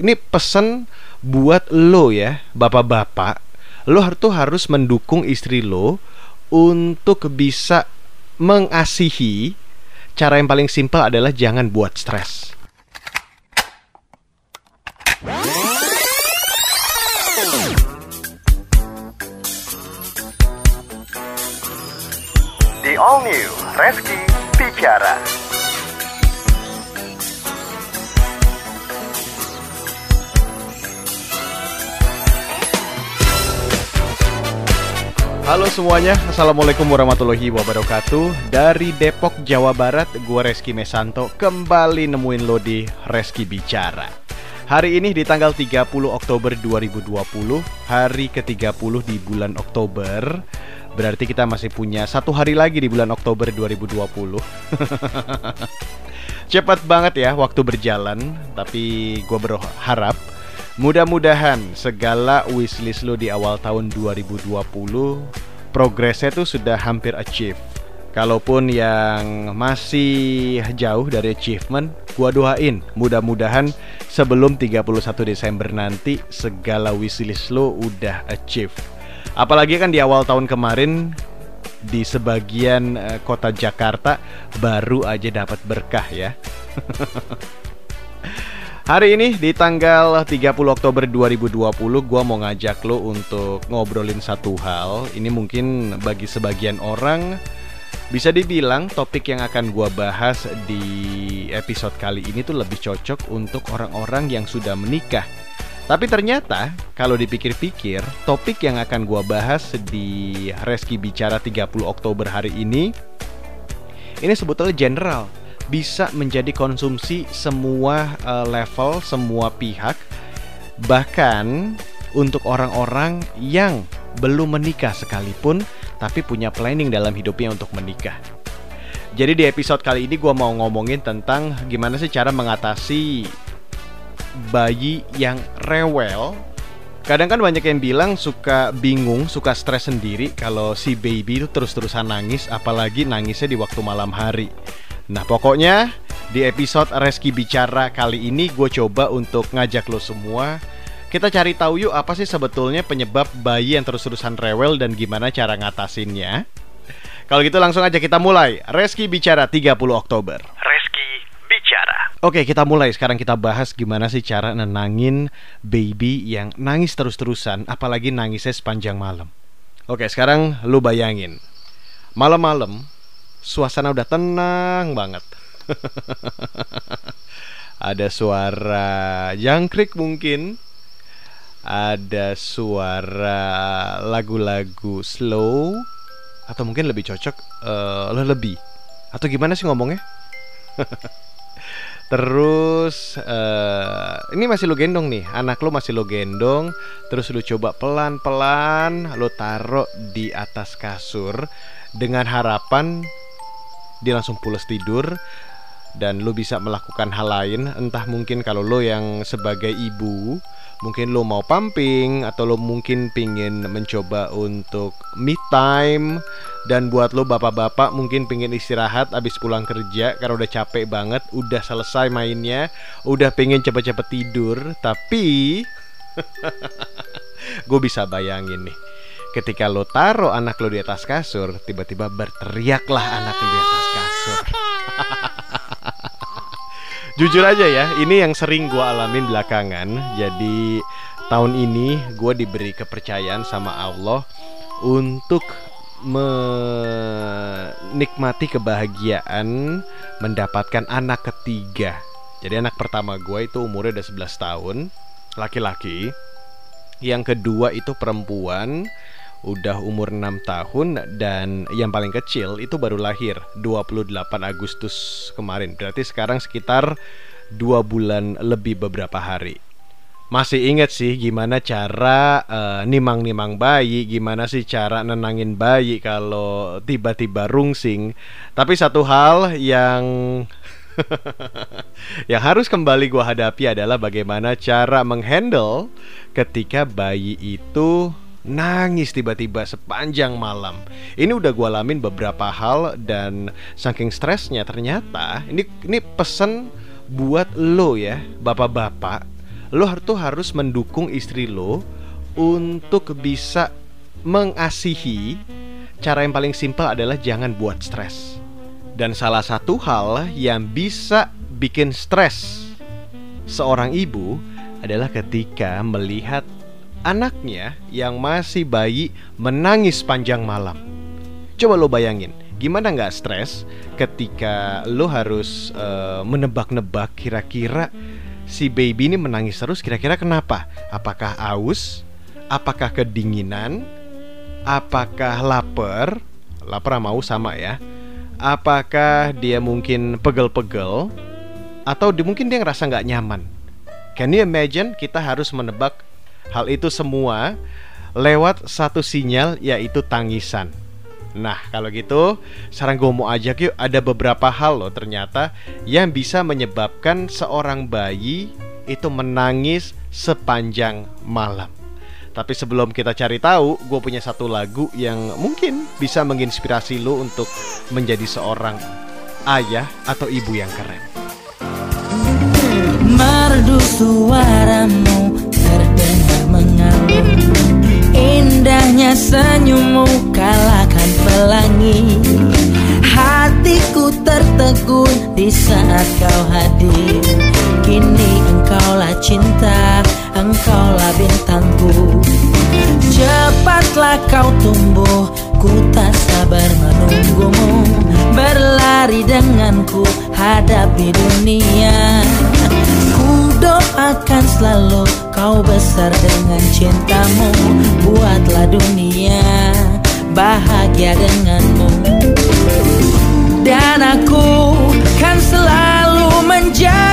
ini pesen buat lo ya, bapak-bapak. Lo tuh harus mendukung istri lo untuk bisa mengasihi. Cara yang paling simpel adalah jangan buat stres. The All New Reski Bicara. Halo semuanya, Assalamualaikum warahmatullahi wabarakatuh. Dari Depok, Jawa Barat, gue Reski Mesanto Kembali nemuin lo di Reski Bicara. Hari ini di tanggal 30 Oktober 2020 Hari ke-30 di bulan Oktober. Berarti kita masih punya satu hari lagi di bulan Oktober 2020 Cepat banget ya waktu berjalan Tapi gue berharap Mudah-mudahan segala wishlist lo di awal tahun 2020 progresnya tuh sudah hampir achieve. Kalaupun yang masih jauh dari achievement, gua doain mudah-mudahan sebelum 31 Desember nanti segala wishlist lo udah achieve. Apalagi kan di awal tahun kemarin di sebagian uh, kota Jakarta baru aja dapat berkah ya. Hari ini di tanggal 30 Oktober 2020 gua mau ngajak lo untuk ngobrolin satu hal. Ini mungkin bagi sebagian orang bisa dibilang topik yang akan gua bahas di episode kali ini tuh lebih cocok untuk orang-orang yang sudah menikah. Tapi ternyata kalau dipikir-pikir, topik yang akan gua bahas di Reski Bicara 30 Oktober hari ini ini sebetulnya general bisa menjadi konsumsi semua uh, level, semua pihak, bahkan untuk orang-orang yang belum menikah sekalipun, tapi punya planning dalam hidupnya untuk menikah. Jadi di episode kali ini gue mau ngomongin tentang gimana sih cara mengatasi bayi yang rewel. Kadang kan banyak yang bilang suka bingung, suka stres sendiri kalau si baby itu terus-terusan nangis, apalagi nangisnya di waktu malam hari. Nah pokoknya di episode Reski Bicara kali ini gue coba untuk ngajak lo semua. Kita cari tahu yuk apa sih sebetulnya penyebab bayi yang terus-terusan rewel dan gimana cara ngatasinnya. Kalau gitu langsung aja kita mulai. Reski Bicara 30 Oktober. Reski Bicara. Oke kita mulai. Sekarang kita bahas gimana sih cara nenangin baby yang nangis terus-terusan Apalagi nangisnya sepanjang malam. Oke sekarang lu bayangin. Malam-malam suasana udah tenang banget. ada suara jangkrik mungkin. Ada suara lagu-lagu slow atau mungkin lebih cocok uh, lebih atau gimana sih ngomongnya? Terus uh, ini masih lo gendong nih, anak lo masih lo gendong, terus lo coba pelan-pelan lo taruh di atas kasur dengan harapan dia langsung pulas tidur dan lo bisa melakukan hal lain. Entah mungkin kalau lo yang sebagai ibu mungkin lo mau pumping atau lo mungkin pingin mencoba untuk me time. Dan buat lo bapak-bapak mungkin pingin istirahat abis pulang kerja karena udah capek banget udah selesai mainnya udah pengen cepet-cepet tidur. Tapi gue bisa bayangin nih ketika lo taruh anak lo di atas kasur, tiba-tiba berteriaklah anak lo di atas kasur. Jujur aja ya, ini yang sering gue alamin belakangan. Jadi tahun ini gue diberi kepercayaan sama Allah untuk menikmati kebahagiaan mendapatkan anak ketiga. Jadi anak pertama gue itu umurnya udah 11 tahun, laki-laki. Yang kedua itu perempuan, udah umur 6 tahun dan yang paling kecil itu baru lahir 28 Agustus kemarin. Berarti sekarang sekitar dua bulan lebih beberapa hari. Masih inget sih gimana cara uh, nimang-nimang bayi, gimana sih cara nenangin bayi kalau tiba-tiba rungsing. Tapi satu hal yang yang harus kembali gua hadapi adalah bagaimana cara menghandle ketika bayi itu nangis tiba-tiba sepanjang malam. Ini udah gue alamin beberapa hal dan saking stresnya ternyata ini ini pesan buat lo ya, bapak-bapak. lo tuh harus mendukung istri lo untuk bisa mengasihi. Cara yang paling simpel adalah jangan buat stres. Dan salah satu hal yang bisa bikin stres seorang ibu adalah ketika melihat anaknya yang masih bayi menangis panjang malam. Coba lo bayangin, gimana nggak stres ketika lo harus uh, menebak-nebak kira-kira si baby ini menangis terus kira-kira kenapa? Apakah aus? Apakah kedinginan? Apakah lapar? Lapar sama aus sama ya. Apakah dia mungkin pegel-pegel? Atau di, mungkin dia ngerasa nggak nyaman? Can you imagine kita harus menebak hal itu semua lewat satu sinyal yaitu tangisan. Nah kalau gitu sekarang gue mau ajak yuk ada beberapa hal loh ternyata yang bisa menyebabkan seorang bayi itu menangis sepanjang malam. Tapi sebelum kita cari tahu, gue punya satu lagu yang mungkin bisa menginspirasi lo untuk menjadi seorang ayah atau ibu yang keren merdu suaramu Indahnya senyummu kalahkan pelangi. Hatiku tertegun di saat kau hadir. Kini engkaulah cinta, engkaulah bintangku. Cepatlah kau tumbuh, ku tak sabar menunggumu. Berlari denganku, hadapi dunia doakan selalu kau besar dengan cintamu. Buatlah dunia bahagia denganmu. Dan aku kan selalu menjagamu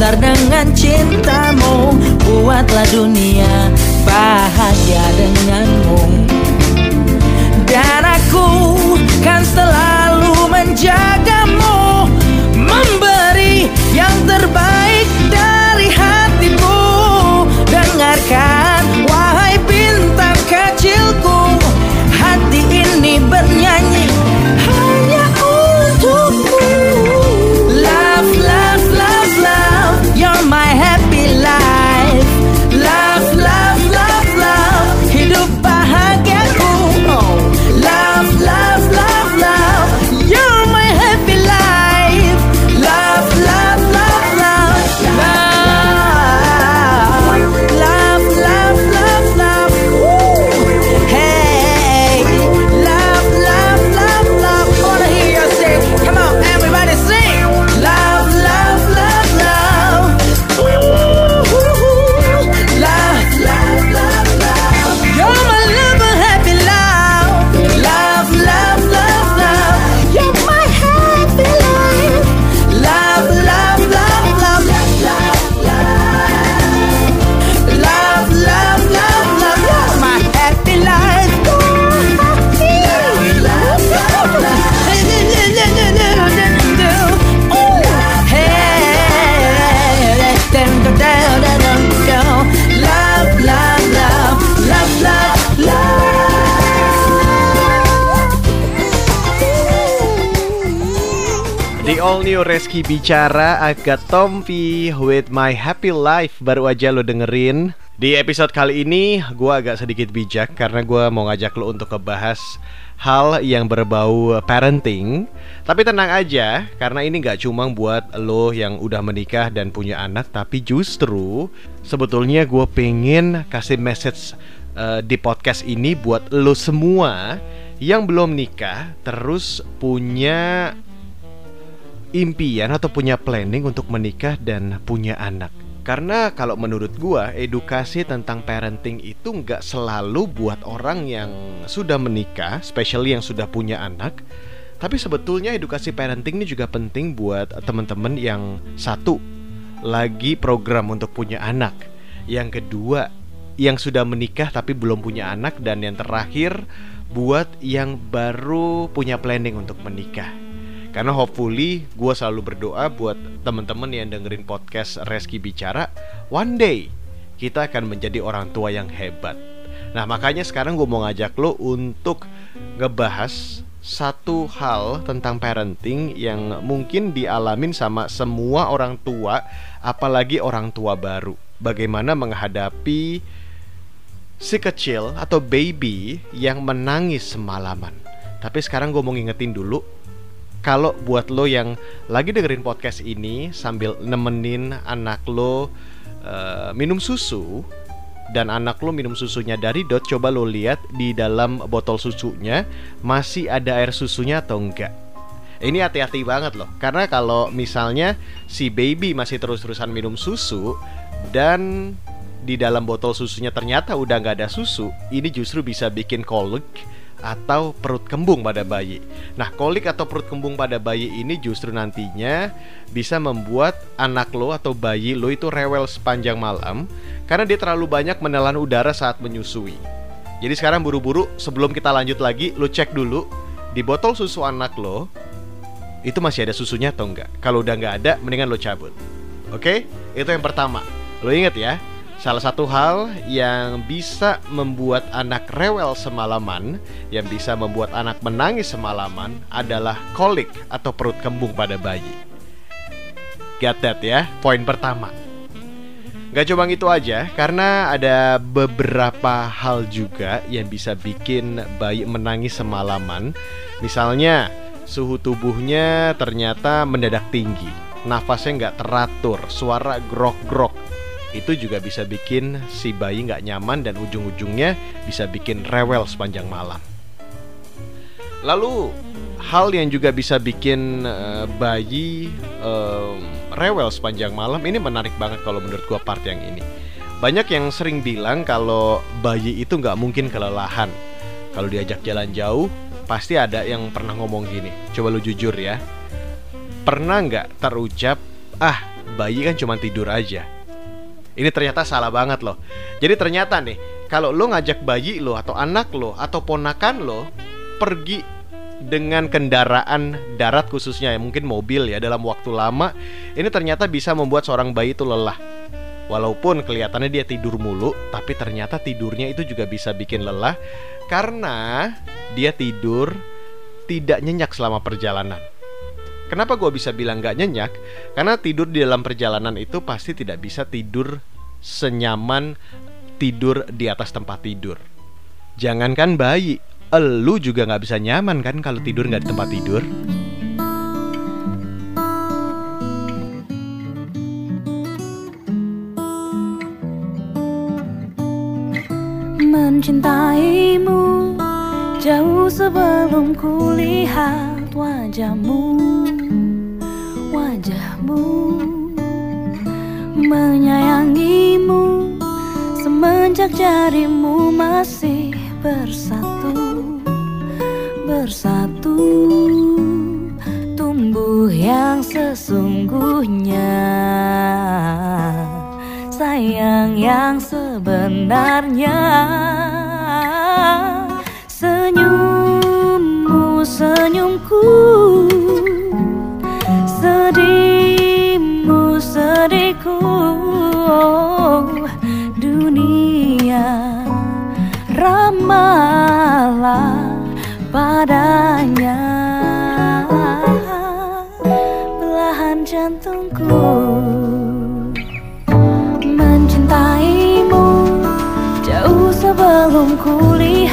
besar dengan cintamu Buatlah dunia bahagia denganmu. Dan aku kan selalu menjagamu Memberi yang terbaik Reski Bicara got Tompi with my happy life Baru aja lo dengerin. Di episode kali ini gue agak sedikit bijak Karena gue mau ngajak lo untuk ngebahas Hal yang berbau parenting. Tapi tenang aja Karena ini gak cuma buat lo yang udah menikah dan punya anak Tapi justru sebetulnya gue pengen kasih message uh, di podcast ini Buat lo semua yang belum nikah terus punya impian atau punya planning untuk menikah dan punya anak. Karena kalau menurut gua edukasi tentang parenting itu nggak selalu buat orang yang sudah menikah, especially yang sudah punya anak. Tapi sebetulnya edukasi parenting ini juga penting buat teman-teman yang satu lagi program untuk punya anak. Yang kedua, yang sudah menikah tapi belum punya anak dan yang terakhir buat yang baru punya planning untuk menikah. Karena hopefully gue selalu berdoa buat temen-temen yang dengerin podcast Reski Bicara One day kita akan menjadi orang tua yang hebat. Nah makanya sekarang gue mau ngajak lo untuk ngebahas satu hal tentang parenting yang mungkin dialamin sama semua orang tua Apalagi orang tua baru. Bagaimana menghadapi si kecil atau baby yang menangis semalaman. Tapi sekarang gue mau ngingetin dulu kalau buat lo yang lagi dengerin podcast ini sambil nemenin anak lo uh, minum susu dan anak lo minum susunya dari dot coba lo lihat di dalam botol susunya masih ada air susunya atau enggak? Ini hati-hati banget loh karena kalau misalnya si baby masih terus-terusan minum susu dan di dalam botol susunya ternyata udah nggak ada susu ini justru bisa bikin kolik atau perut kembung pada bayi. Nah, kolik atau perut kembung pada bayi ini justru nantinya bisa membuat anak lo atau bayi lo itu rewel sepanjang malam karena dia terlalu banyak menelan udara saat menyusui. Jadi sekarang buru-buru sebelum kita lanjut lagi, lo cek dulu di botol susu anak lo itu masih ada susunya atau enggak. Kalau udah nggak ada, mendingan lo cabut. Oke? Itu yang pertama. Lo inget ya, Salah satu hal yang bisa membuat anak rewel semalaman, yang bisa membuat anak menangis semalaman adalah kolik atau perut kembung pada bayi. Get that ya, poin pertama. Gak cuma itu aja, karena ada beberapa hal juga yang bisa bikin bayi menangis semalaman. Misalnya, suhu tubuhnya ternyata mendadak tinggi, nafasnya nggak teratur, suara grok-grok, itu juga bisa bikin si bayi nggak nyaman dan ujung-ujungnya bisa bikin rewel sepanjang malam. Lalu hal yang juga bisa bikin uh, bayi uh, rewel sepanjang malam ini menarik banget kalau menurut gua part yang ini. Banyak yang sering bilang kalau bayi itu nggak mungkin kelelahan. Kalau diajak jalan jauh, pasti ada yang pernah ngomong gini. Coba lu jujur ya. Pernah nggak terucap, ah bayi kan cuma tidur aja ini ternyata salah banget loh. Jadi ternyata nih, kalau lo ngajak bayi lo atau anak lo atau ponakan lo pergi dengan kendaraan darat khususnya ya mungkin mobil ya dalam waktu lama ini ternyata bisa membuat seorang bayi itu lelah. Walaupun kelihatannya dia tidur mulu, tapi ternyata tidurnya itu juga bisa bikin lelah karena dia tidur tidak nyenyak selama perjalanan. Kenapa gue bisa bilang gak nyenyak? Karena tidur di dalam perjalanan itu pasti tidak bisa tidur senyaman tidur di atas tempat tidur. Jangankan bayi, elu juga gak bisa nyaman kan kalau tidur gak di tempat tidur. Mencintaimu jauh sebelum kulihat wajahmu Menyayangimu Semenjak jarimu masih bersatu Bersatu. Tumbuh yang sesungguhnya Sayang yang sebenarnya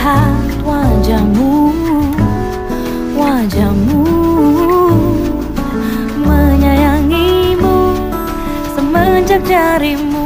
melihat wajahmu Wajahmu Menyayangimu Semenjak jarimu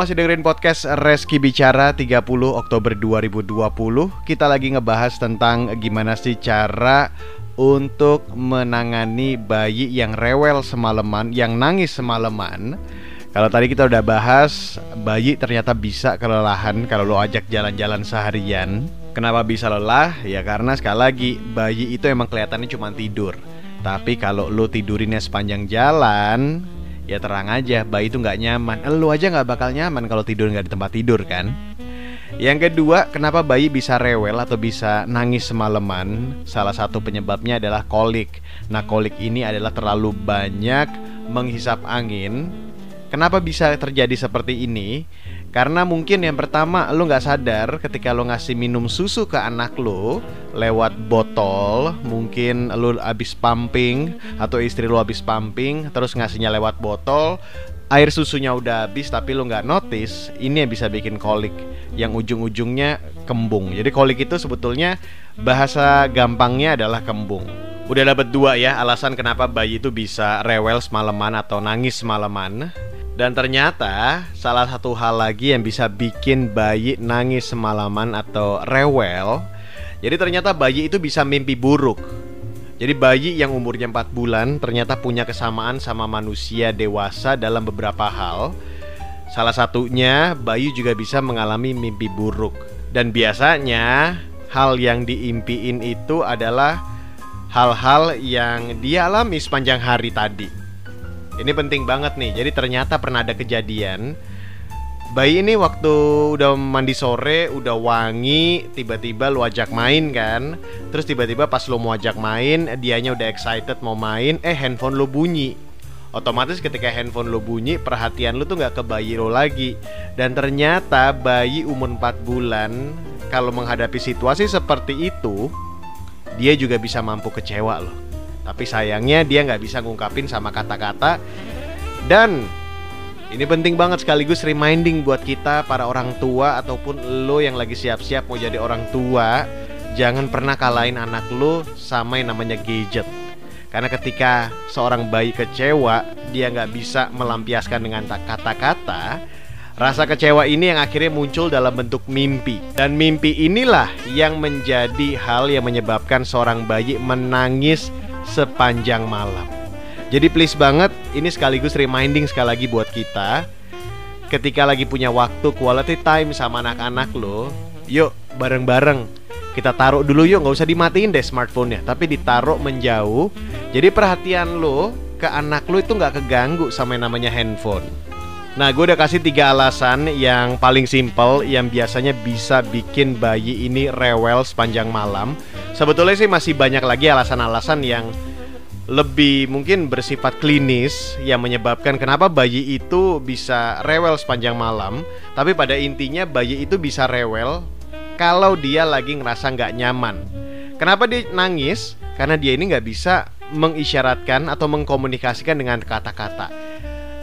masih dengerin podcast Reski Bicara 30 Oktober 2020 Kita lagi ngebahas tentang gimana sih cara untuk menangani bayi yang rewel semalaman, yang nangis semalaman. Kalau tadi kita udah bahas, bayi ternyata bisa kelelahan kalau lo ajak jalan-jalan seharian. Kenapa bisa lelah? Ya karena sekali lagi, bayi itu emang kelihatannya cuma tidur. Tapi kalau lo tidurinnya sepanjang jalan, Ya terang aja, bayi itu nggak nyaman. Lu aja nggak bakal nyaman kalau tidur nggak di tempat tidur kan? Yang kedua, kenapa bayi bisa rewel atau bisa nangis semalaman? Salah satu penyebabnya adalah kolik. Nah, kolik ini adalah terlalu banyak menghisap angin. Kenapa bisa terjadi seperti ini? Karena mungkin yang pertama lu nggak sadar ketika lu ngasih minum susu ke anak lu lewat botol, mungkin lu habis pumping atau istri lu habis pumping terus ngasihnya lewat botol, air susunya udah habis tapi lu nggak notice, ini yang bisa bikin kolik yang ujung-ujungnya kembung. Jadi kolik itu sebetulnya bahasa gampangnya adalah kembung. Udah dapat dua ya alasan kenapa bayi itu bisa rewel semalaman atau nangis semalaman. Dan ternyata salah satu hal lagi yang bisa bikin bayi nangis semalaman atau rewel Jadi ternyata bayi itu bisa mimpi buruk. Jadi bayi yang umurnya 4 bulan ternyata punya kesamaan sama manusia dewasa dalam beberapa hal. Salah satunya bayi juga bisa mengalami mimpi buruk. Dan biasanya hal yang diimpiin itu adalah hal-hal yang dia alami sepanjang hari tadi ini penting banget nih. Jadi ternyata pernah ada kejadian. Bayi ini waktu udah mandi sore, udah wangi, tiba-tiba lu ajak main kan? Terus tiba-tiba pas lu mau ajak main, dianya udah excited mau main, eh handphone lu bunyi. Otomatis ketika handphone lu bunyi, perhatian lu tuh nggak ke bayi lu lagi. Dan ternyata bayi umur 4 bulan, kalau menghadapi situasi seperti itu Dia juga bisa mampu kecewa loh tapi sayangnya dia nggak bisa ngungkapin sama kata-kata. Dan ini penting banget sekaligus reminding buat kita para orang tua Ataupun lo yang lagi siap-siap mau jadi orang tua Jangan pernah kalahin anak lo sama yang namanya gadget. Karena ketika seorang bayi kecewa Dia nggak bisa melampiaskan dengan kata-kata Rasa kecewa ini yang akhirnya muncul dalam bentuk mimpi. Dan mimpi inilah yang menjadi hal yang menyebabkan seorang bayi menangis sepanjang malam. Jadi please banget ini sekaligus reminding sekali lagi buat kita ketika lagi punya waktu quality time sama anak-anak lo, yuk bareng-bareng. Kita taruh dulu yuk nggak usah dimatiin deh smartphone-nya tapi ditaruh menjauh. Jadi perhatian lo ke anak lo itu nggak keganggu sama yang namanya handphone. Nah gue udah kasih tiga alasan yang paling simpel Yang biasanya bisa bikin bayi ini rewel sepanjang malam Sebetulnya sih masih banyak lagi alasan-alasan yang lebih mungkin bersifat klinis yang menyebabkan kenapa bayi itu bisa rewel sepanjang malam. Tapi pada intinya bayi itu bisa rewel kalau dia lagi ngerasa nggak nyaman. Kenapa dia nangis? Karena dia ini nggak bisa mengisyaratkan atau mengkomunikasikan dengan kata-kata.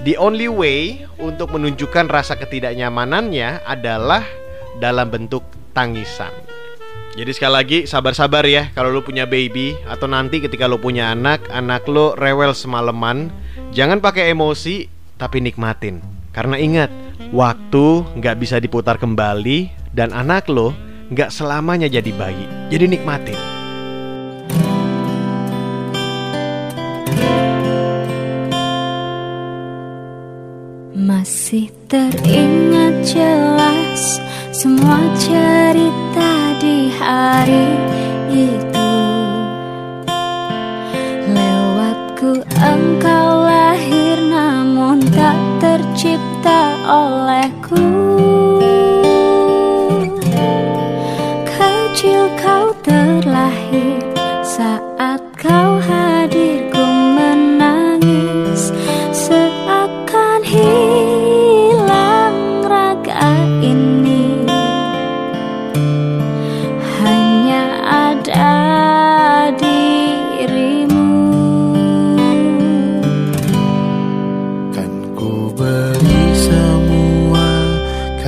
The only way untuk menunjukkan rasa ketidaknyamanannya adalah dalam bentuk tangisan. Jadi sekali lagi sabar-sabar ya kalau lu punya baby atau nanti ketika lu punya anak, anak lu rewel semalaman, jangan pakai emosi tapi nikmatin. Karena ingat, waktu nggak bisa diputar kembali dan anak lo nggak selamanya jadi bayi. Jadi nikmatin. Masih teringat jelas semua cerita di hari itu. Lewatku engkau lahir namun tak tercipta olehku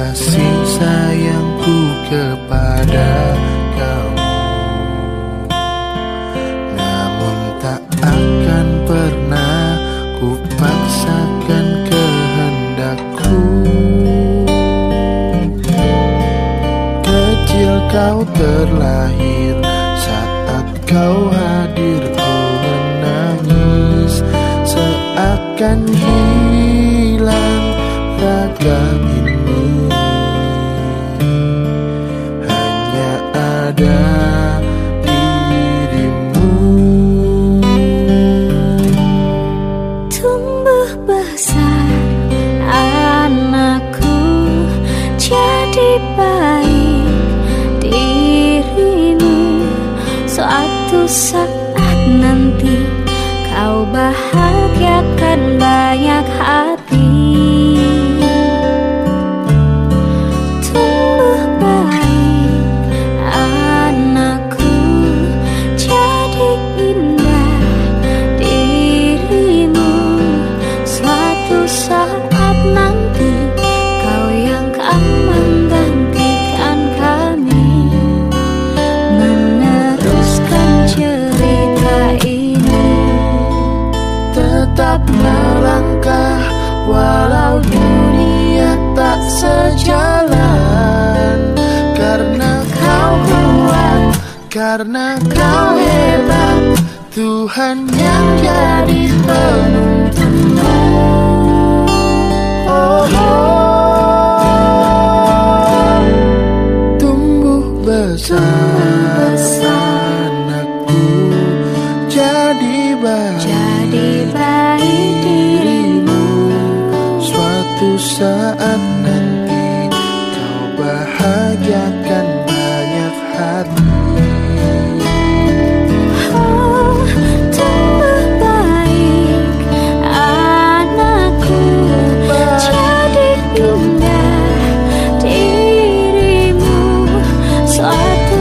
kasih sayangku kepada kamu. Namun tak akan pernah ku paksakan kehendakku. Kecil kau terlahir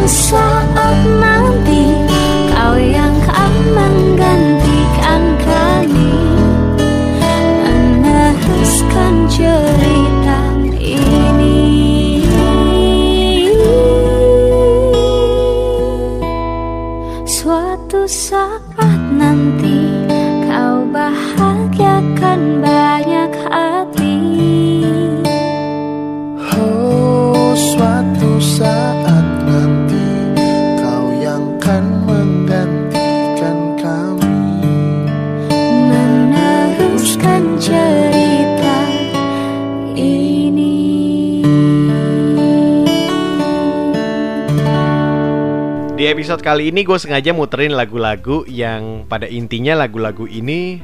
Suatu saat nanti episode kali ini gue sengaja muterin lagu-lagu yang pada intinya lagu-lagu ini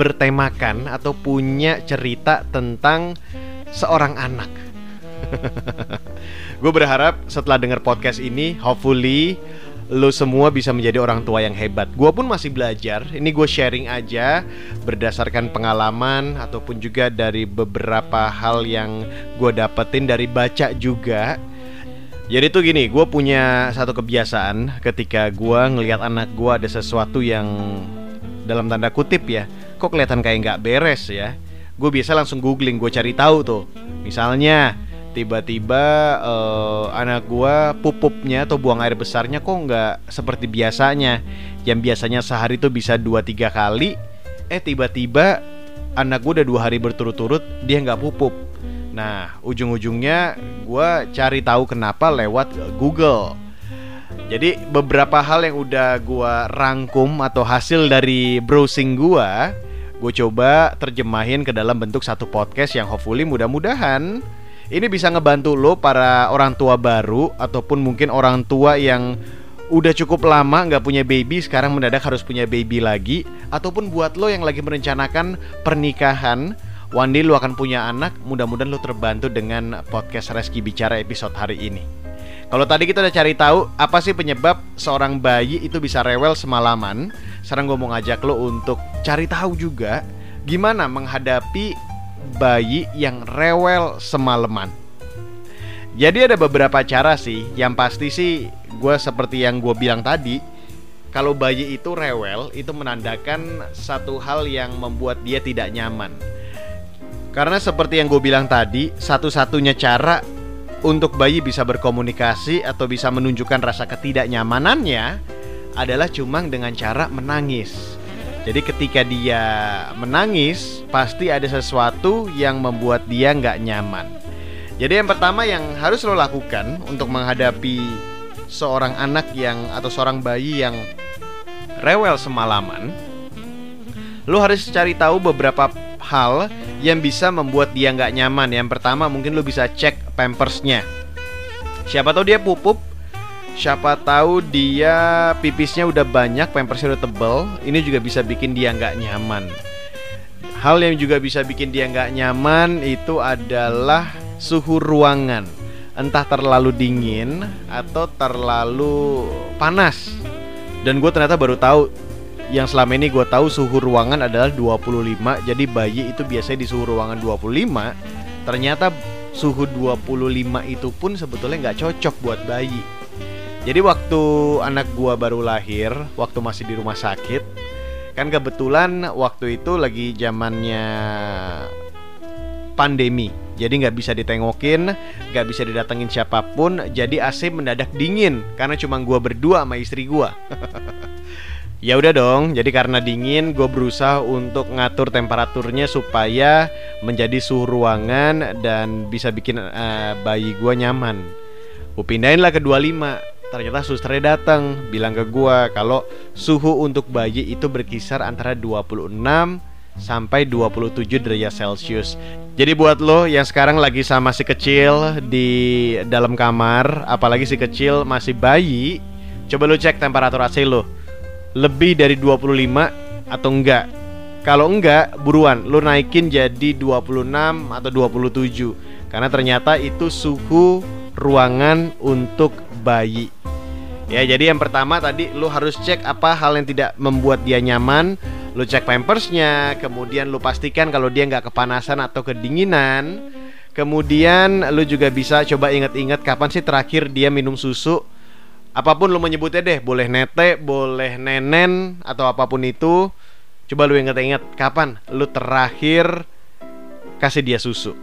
bertemakan atau punya cerita tentang seorang anak. gue berharap setelah denger podcast ini, hopefully lo semua bisa menjadi orang tua yang hebat. Gue pun masih belajar. Ini gue sharing aja berdasarkan pengalaman ataupun juga dari beberapa hal yang gue dapetin dari baca juga. Jadi tuh gini, gue punya satu kebiasaan ketika gue ngelihat anak gue ada sesuatu yang dalam tanda kutip ya, kok kelihatan kayak nggak beres ya. Gue biasa langsung googling, gue cari tahu tuh. Misalnya tiba-tiba uh, anak gua pupupnya atau buang air besarnya kok nggak seperti biasanya yang biasanya sehari tuh bisa 2-3 kali eh tiba-tiba anak gua udah dua hari berturut-turut dia nggak pupup nah ujung-ujungnya gua cari tahu kenapa lewat Google. Jadi beberapa hal yang udah gua rangkum atau hasil dari browsing gua gue coba terjemahin ke dalam bentuk satu podcast yang hopefully mudah-mudahan ini bisa ngebantu lo para orang tua baru ataupun mungkin orang tua yang udah cukup lama nggak punya baby sekarang mendadak harus punya baby lagi ataupun buat lo yang lagi merencanakan pernikahan one day lo akan punya anak mudah-mudahan lo terbantu dengan podcast Reski Bicara episode hari ini kalau tadi kita udah cari tahu apa sih penyebab seorang bayi itu bisa rewel semalaman sekarang gue mau ngajak lo untuk cari tahu juga gimana menghadapi bayi yang rewel semalaman. Jadi ada beberapa cara sih. Yang pasti sih gue seperti yang gue bilang tadi. Kalau bayi itu rewel itu menandakan satu hal yang membuat dia tidak nyaman. Karena seperti yang gue bilang tadi, satu-satunya cara untuk bayi bisa berkomunikasi atau bisa menunjukkan rasa ketidaknyamanannya adalah cuma dengan cara menangis. Jadi ketika dia menangis, pasti ada sesuatu yang membuat dia nggak nyaman. Jadi yang pertama yang harus lo lakukan untuk menghadapi seorang anak yang atau seorang bayi yang rewel semalaman, lo harus cari tahu beberapa hal yang bisa membuat dia nggak nyaman. Yang pertama mungkin lo bisa cek pampersnya. Siapa tahu dia pupuk Siapa tahu dia pipisnya udah banyak, pampersnya udah tebel. Ini juga bisa bikin dia nggak nyaman. Hal yang juga bisa bikin dia nggak nyaman itu adalah suhu ruangan. Entah terlalu dingin atau terlalu panas. Dan gue ternyata baru tahu Yang selama ini gue tahu suhu ruangan adalah 25 Jadi bayi itu biasanya di suhu ruangan 25 Ternyata suhu 25 itu pun sebetulnya nggak cocok buat bayi jadi waktu anak gua baru lahir, waktu masih di rumah sakit, kan kebetulan waktu itu lagi zamannya pandemi. Jadi nggak bisa ditengokin, nggak bisa didatengin siapa pun. Jadi AC mendadak dingin karena cuma gua berdua sama istri gua. ya udah dong. Jadi karena dingin, gue berusaha untuk ngatur temperaturnya supaya menjadi suhu ruangan dan bisa bikin uh, bayi gua nyaman. Gue pindahin lah ke 25 ternyata susternya datang bilang ke gua kalau suhu untuk bayi itu berkisar antara 26 sampai 27 derajat Celcius. Jadi buat lo yang sekarang lagi sama si kecil di dalam kamar, apalagi si kecil masih bayi, coba lo cek temperatur AC lo. Lebih dari 25 atau enggak? Kalau enggak, buruan lo naikin jadi 26 atau 27 karena ternyata itu suhu ruangan untuk bayi. Ya, jadi yang pertama tadi lu harus cek apa hal yang tidak membuat dia nyaman. Lu cek pampersnya, kemudian lu pastikan kalau dia nggak kepanasan atau kedinginan. Kemudian lu juga bisa coba ingat-ingat kapan sih terakhir dia minum susu. Apa pun lu menyebutnya deh, boleh nete, boleh nenen atau apa pun itu. Coba lu ingat-ingat kapan lu terakhir kasih dia susu.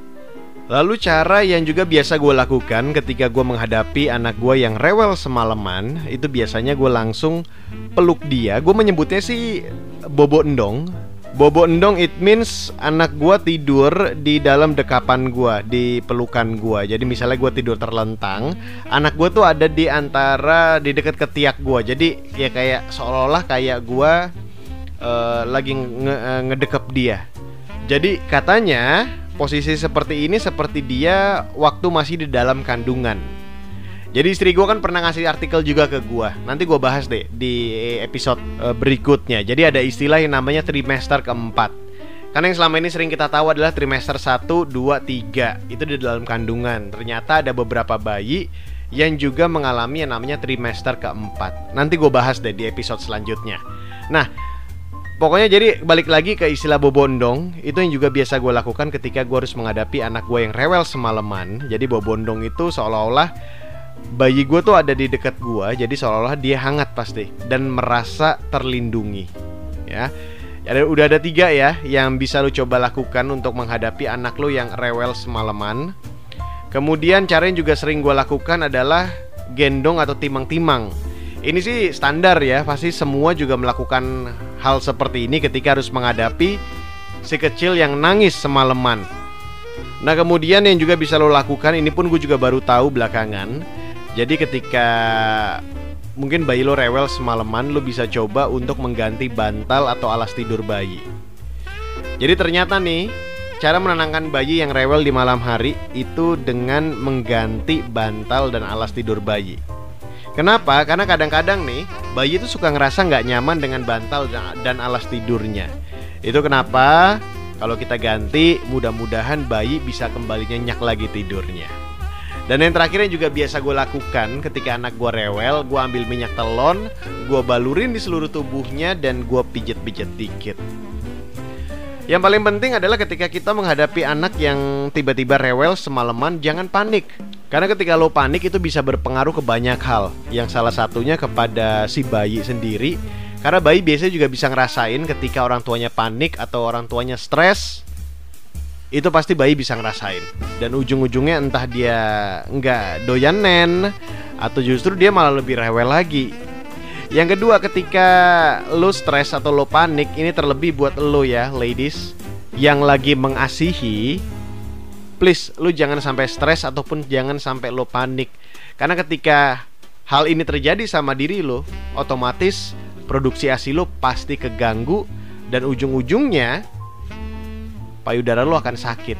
Lalu cara yang juga biasa gue lakukan ketika gue menghadapi anak gue yang rewel semalaman Itu biasanya gue langsung peluk dia Gue menyebutnya sih bobo endong Bobo endong it means anak gue tidur di dalam dekapan gue, di pelukan gue Jadi misalnya gue tidur terlentang Anak gue tuh ada di antara, di dekat ketiak gue Jadi ya kayak seolah-olah kayak gue uh, lagi nge ngedekep dia. Jadi katanya posisi seperti ini seperti dia waktu masih di dalam kandungan. Jadi istri gue kan pernah ngasih artikel juga ke gue. Nanti gue bahas deh di episode eh, berikutnya. Jadi ada istilah yang namanya trimester keempat. Karena yang selama ini sering kita tahu adalah trimester 1, 2, 3 Itu di dalam kandungan Ternyata ada beberapa bayi yang juga mengalami yang namanya trimester keempat Nanti gue bahas deh di episode selanjutnya Nah, pokoknya jadi balik lagi ke istilah bobondong Itu yang juga biasa gue lakukan ketika gue harus menghadapi anak gue yang rewel semalaman Jadi bobondong itu seolah-olah bayi gue tuh ada di dekat gue Jadi seolah-olah dia hangat pasti Dan merasa terlindungi Ya ada udah ada tiga ya yang bisa lu coba lakukan untuk menghadapi anak lu yang rewel semalaman. Kemudian cara yang juga sering gue lakukan adalah gendong atau timang-timang. Ini sih standar ya, pasti semua juga melakukan hal seperti ini ketika harus menghadapi si kecil yang nangis semalaman. Nah kemudian yang juga bisa lo lakukan, ini pun gue juga baru tahu belakangan. Jadi ketika mungkin bayi lo rewel semalaman, lo bisa coba untuk mengganti bantal atau alas tidur bayi. Jadi ternyata nih, cara menenangkan bayi yang rewel di malam hari itu dengan mengganti bantal dan alas tidur bayi. Kenapa? Karena kadang-kadang nih, bayi itu suka ngerasa nggak nyaman dengan bantal dan alas tidurnya. Itu kenapa kalau kita ganti, mudah-mudahan bayi bisa kembali nyenyak lagi tidurnya. Dan yang terakhir yang juga biasa gue lakukan ketika anak gue rewel, gue ambil minyak telon, gue balurin di seluruh tubuhnya dan gue pijet-pijet dikit. Yang paling penting adalah ketika kita menghadapi anak yang tiba-tiba rewel semalaman, jangan panik. Karena ketika lo panik itu bisa berpengaruh ke banyak hal. Yang salah satunya kepada si bayi sendiri. Karena bayi biasanya juga bisa ngerasain ketika orang tuanya panik atau orang tuanya stres, itu pasti bayi bisa ngerasain. Dan ujung-ujungnya entah dia nggak doyan nen atau justru dia malah lebih rewel lagi. Yang kedua ketika lo stres atau lo panik ini terlebih buat lo ya ladies yang lagi mengasihi please lo jangan sampai stres ataupun jangan sampai lo panik. Karena ketika hal ini terjadi sama diri lo otomatis produksi asi lo pasti keganggu dan ujung-ujungnya payudara lo akan sakit.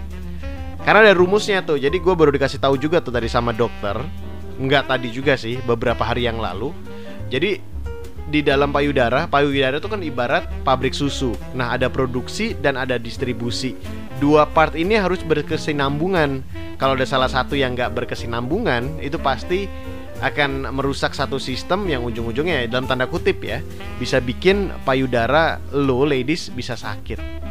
Karena ada rumusnya tuh. Jadi gue baru dikasih tahu juga tuh tadi sama dokter. Nggak tadi juga sih, beberapa hari yang lalu. Jadi di dalam payudara, payudara itu kan ibarat pabrik susu. Nah, ada produksi dan ada distribusi. Dua part ini harus berkesinambungan. Kalau ada salah satu yang nggak berkesinambungan, itu pasti akan merusak satu sistem yang ujung-ujungnya dalam tanda kutip ya bisa bikin payudara lo ladies bisa sakit.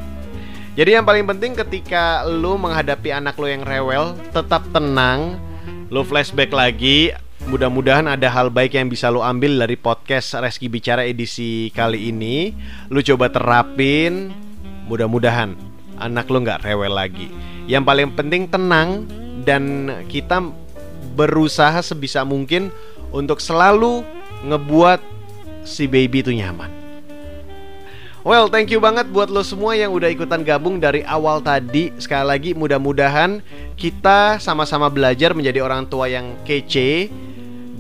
Jadi yang paling penting ketika lo menghadapi anak lo yang rewel, tetap tenang. Lo flashback lagi, mudah-mudahan ada hal baik yang bisa lo ambil dari podcast Reski Bicara edisi kali ini. Lo coba terapin, mudah-mudahan anak lo nggak rewel lagi. Yang paling penting tenang dan kita berusaha sebisa mungkin untuk selalu ngebuat si baby itu nyaman. Well, thank you banget buat lo semua yang udah ikutan gabung dari awal tadi. Sekali lagi, mudah-mudahan kita sama-sama belajar menjadi orang tua yang kece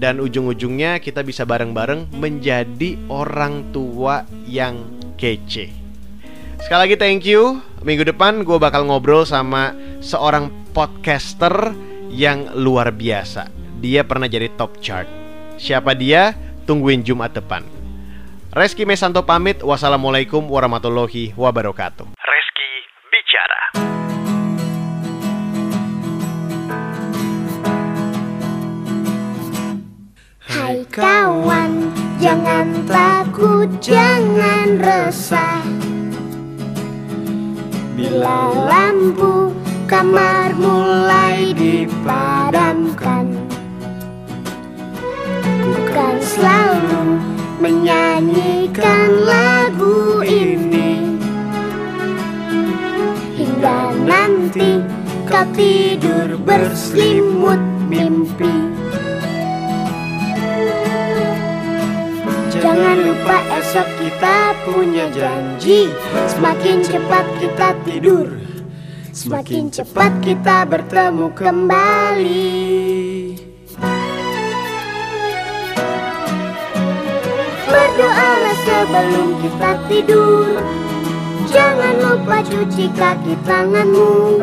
dan ujung-ujungnya kita bisa bareng-bareng menjadi orang tua yang kece. Sekali lagi thank you. Minggu depan gue bakal ngobrol sama seorang podcaster yang luar biasa. Dia pernah jadi top chart. Siapa dia? Tungguin Jumat depan. Reski Mesanto pamit. Wassalamualaikum warahmatullahi wabarakatuh. Reski Bicara. Hai kawan, jangan takut, jangan resah. Bila lampu kamar mulai dipadamkan, bukan selalu menyanyikan lagu ini. Hingga nanti kau tidur berselimut mimpi. Jangan lupa esok kita punya janji. Semakin cepat kita tidur Semakin cepat kita bertemu kembali berdoalah sebelum kita tidur. Jangan lupa cuci kaki tanganmu.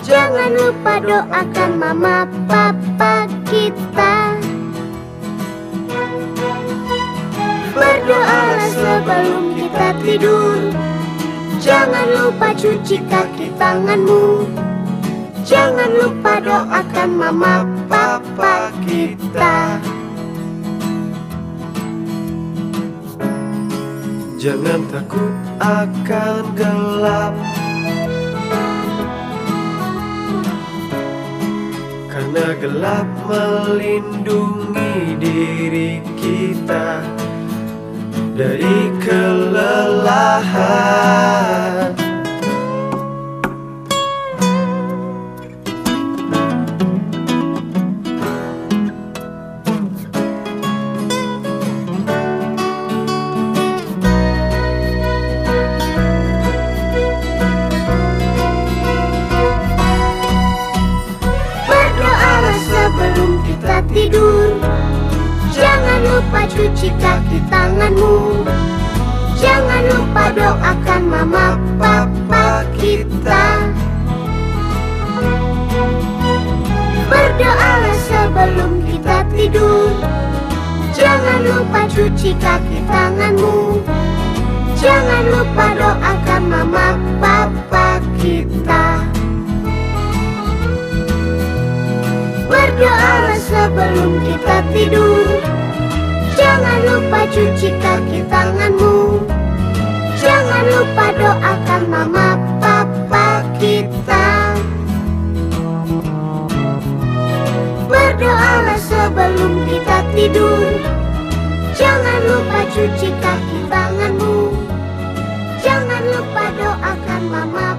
Jangan lupa doakan mama papa kita. Berdoalah sebelum kita tidur. Jangan lupa cuci kaki tanganmu. Jangan lupa doakan mama papa kita. Jangan takut akan gelap. Karena gelap melindungi diri kita Dari kelelahan cuci kaki tanganmu. Jangan lupa doakan mama papa kita. Berdoalah sebelum kita tidur. Jangan lupa cuci kaki tanganmu. Jangan lupa doakan mama papa kita. Berdoalah sebelum kita tidur Jangan lupa cuci kaki tanganmu. Jangan lupa doakan mama papa kita. Berdoalah sebelum kita tidur. Jangan lupa cuci kaki tanganmu. Jangan lupa doakan mama